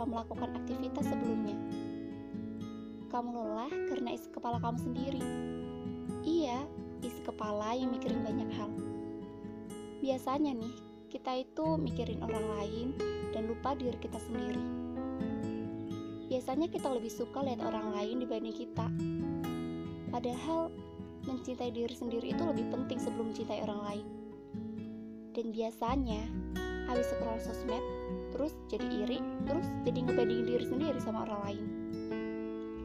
tanpa melakukan aktivitas sebelumnya. Kamu lelah karena isi kepala kamu sendiri. Iya, isi kepala yang mikirin banyak hal. Biasanya nih, kita itu mikirin orang lain dan lupa diri kita sendiri. Biasanya kita lebih suka lihat orang lain dibanding kita. Padahal mencintai diri sendiri itu lebih penting sebelum mencintai orang lain. Dan biasanya, habis scroll sosmed, terus jadi iri, terus jadi ngebandingin diri sendiri sama orang lain.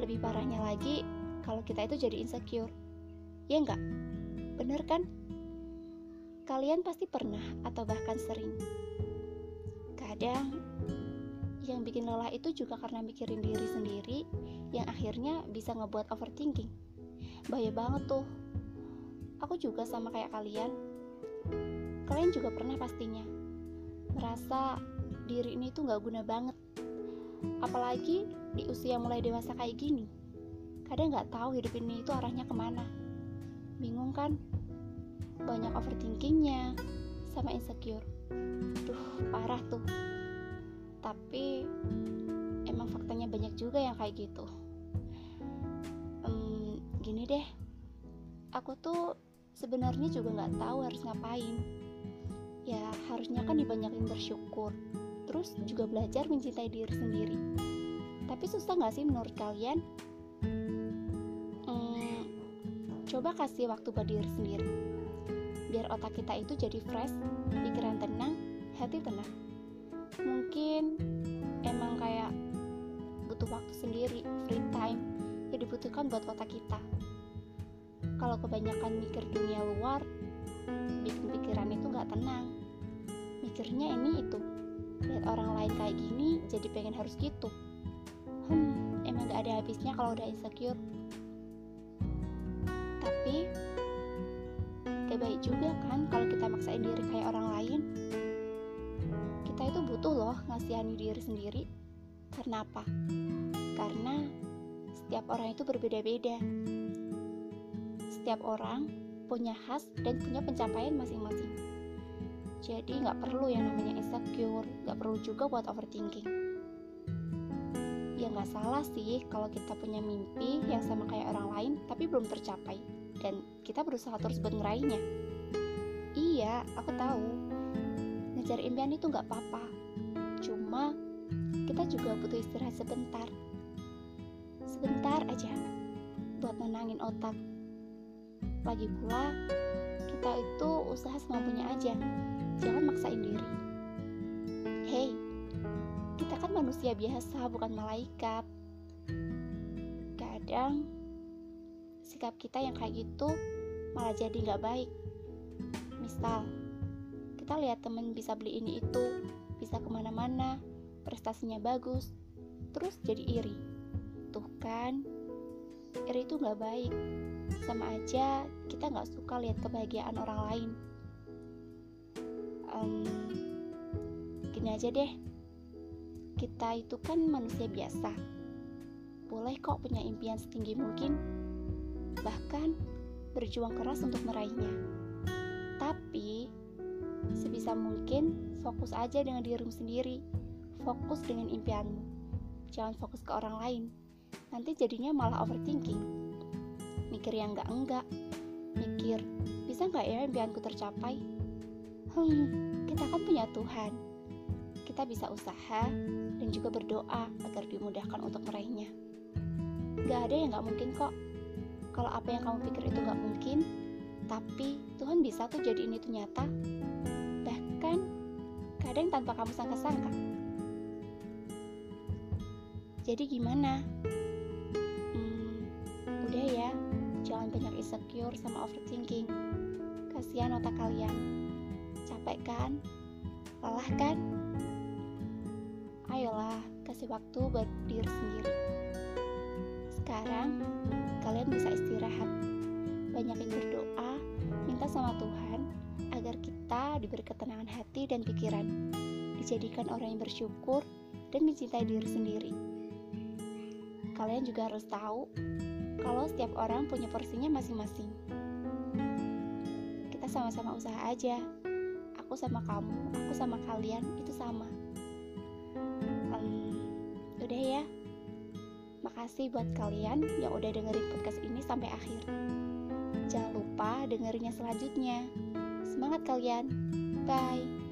Lebih parahnya lagi, kalau kita itu jadi insecure. Ya enggak? Bener kan? Kalian pasti pernah atau bahkan sering. Kadang yang bikin lelah itu juga karena mikirin diri sendiri yang akhirnya bisa ngebuat overthinking. Bahaya banget tuh. Aku juga sama kayak kalian. Kalian juga pernah pastinya merasa diri ini tuh gak guna banget. Apalagi di usia mulai dewasa kayak gini. Kadang gak tahu hidup ini itu arahnya ke mana. Bingung kan? Banyak overthinkingnya sama insecure. Duh, parah tuh tapi emang faktanya banyak juga yang kayak gitu um, gini deh aku tuh sebenarnya juga nggak tahu harus ngapain ya harusnya kan dibanyakin bersyukur terus juga belajar mencintai diri sendiri. Tapi susah nggak sih menurut kalian? Hmm, coba kasih waktu buat diri sendiri. Biar otak kita itu jadi fresh pikiran tenang hati tenang. Mungkin emang kayak butuh waktu sendiri free time yang dibutuhkan buat otak kita. Kalau kebanyakan mikir dunia luar bikin pikiran itu nggak tenang. Mikirnya ini itu lihat orang lain kayak gini jadi pengen harus gitu hmm emang gak ada habisnya kalau udah insecure tapi gak baik juga kan kalau kita maksain diri kayak orang lain kita itu butuh loh ngasihani diri sendiri. Karena apa? Karena setiap orang itu berbeda-beda. Setiap orang punya khas dan punya pencapaian masing-masing. Jadi nggak perlu yang namanya insecure, nggak perlu juga buat overthinking. Ya nggak salah sih kalau kita punya mimpi yang sama kayak orang lain tapi belum tercapai. Dan kita berusaha terus buat ngeraihnya. Iya, aku tahu. Ngejar impian itu nggak apa-apa. Cuma kita juga butuh istirahat sebentar. Sebentar aja buat menangin otak. Lagi pula kita itu usaha semampunya aja jangan maksain diri. Hey kita kan manusia biasa bukan malaikat. Kadang sikap kita yang kayak gitu malah jadi nggak baik. Misal kita lihat temen bisa beli ini itu bisa ke mana-mana prestasinya bagus terus jadi iri. Tuh kan iri itu nggak baik. Sama aja kita nggak suka lihat kebahagiaan orang lain um, gini aja deh kita itu kan manusia biasa boleh kok punya impian setinggi mungkin bahkan berjuang keras untuk meraihnya tapi Sebisa mungkin fokus aja dengan dirimu sendiri. Fokus dengan impianmu. Jangan fokus ke orang lain. Nanti jadinya malah overthinking. Mikir yang enggak-enggak. Mikir, bisa nggak ya impianku tercapai? Hmm, kita kan punya Tuhan. Kita bisa usaha dan juga berdoa agar dimudahkan untuk meraihnya. Gak ada yang gak mungkin kok. Kalau apa yang kamu pikir itu gak mungkin, tapi Tuhan bisa tuh jadiin itu nyata bahkan kadang tanpa kamu sangka-sangka. Jadi gimana? Hmm, udah ya, jangan banyak insecure sama overthinking. Kasihan otak kalian. Capek kan? Lelah kan? Ayolah, kasih waktu buat diri sendiri. Sekarang, kalian bisa istirahat. Banyakin berdoa, minta sama Tuhan agar kita diberi ketenangan hati dan pikiran, dijadikan orang yang bersyukur dan mencintai diri sendiri. Kalian juga harus tahu kalau setiap orang punya porsinya masing-masing. Kita sama-sama usaha aja. Aku sama kamu, aku sama kalian itu sama. Um, Udah ya. Makasih buat kalian yang udah dengerin podcast ini sampai akhir. Jangan lupa dengerinnya selanjutnya. Semangat kalian. Bye.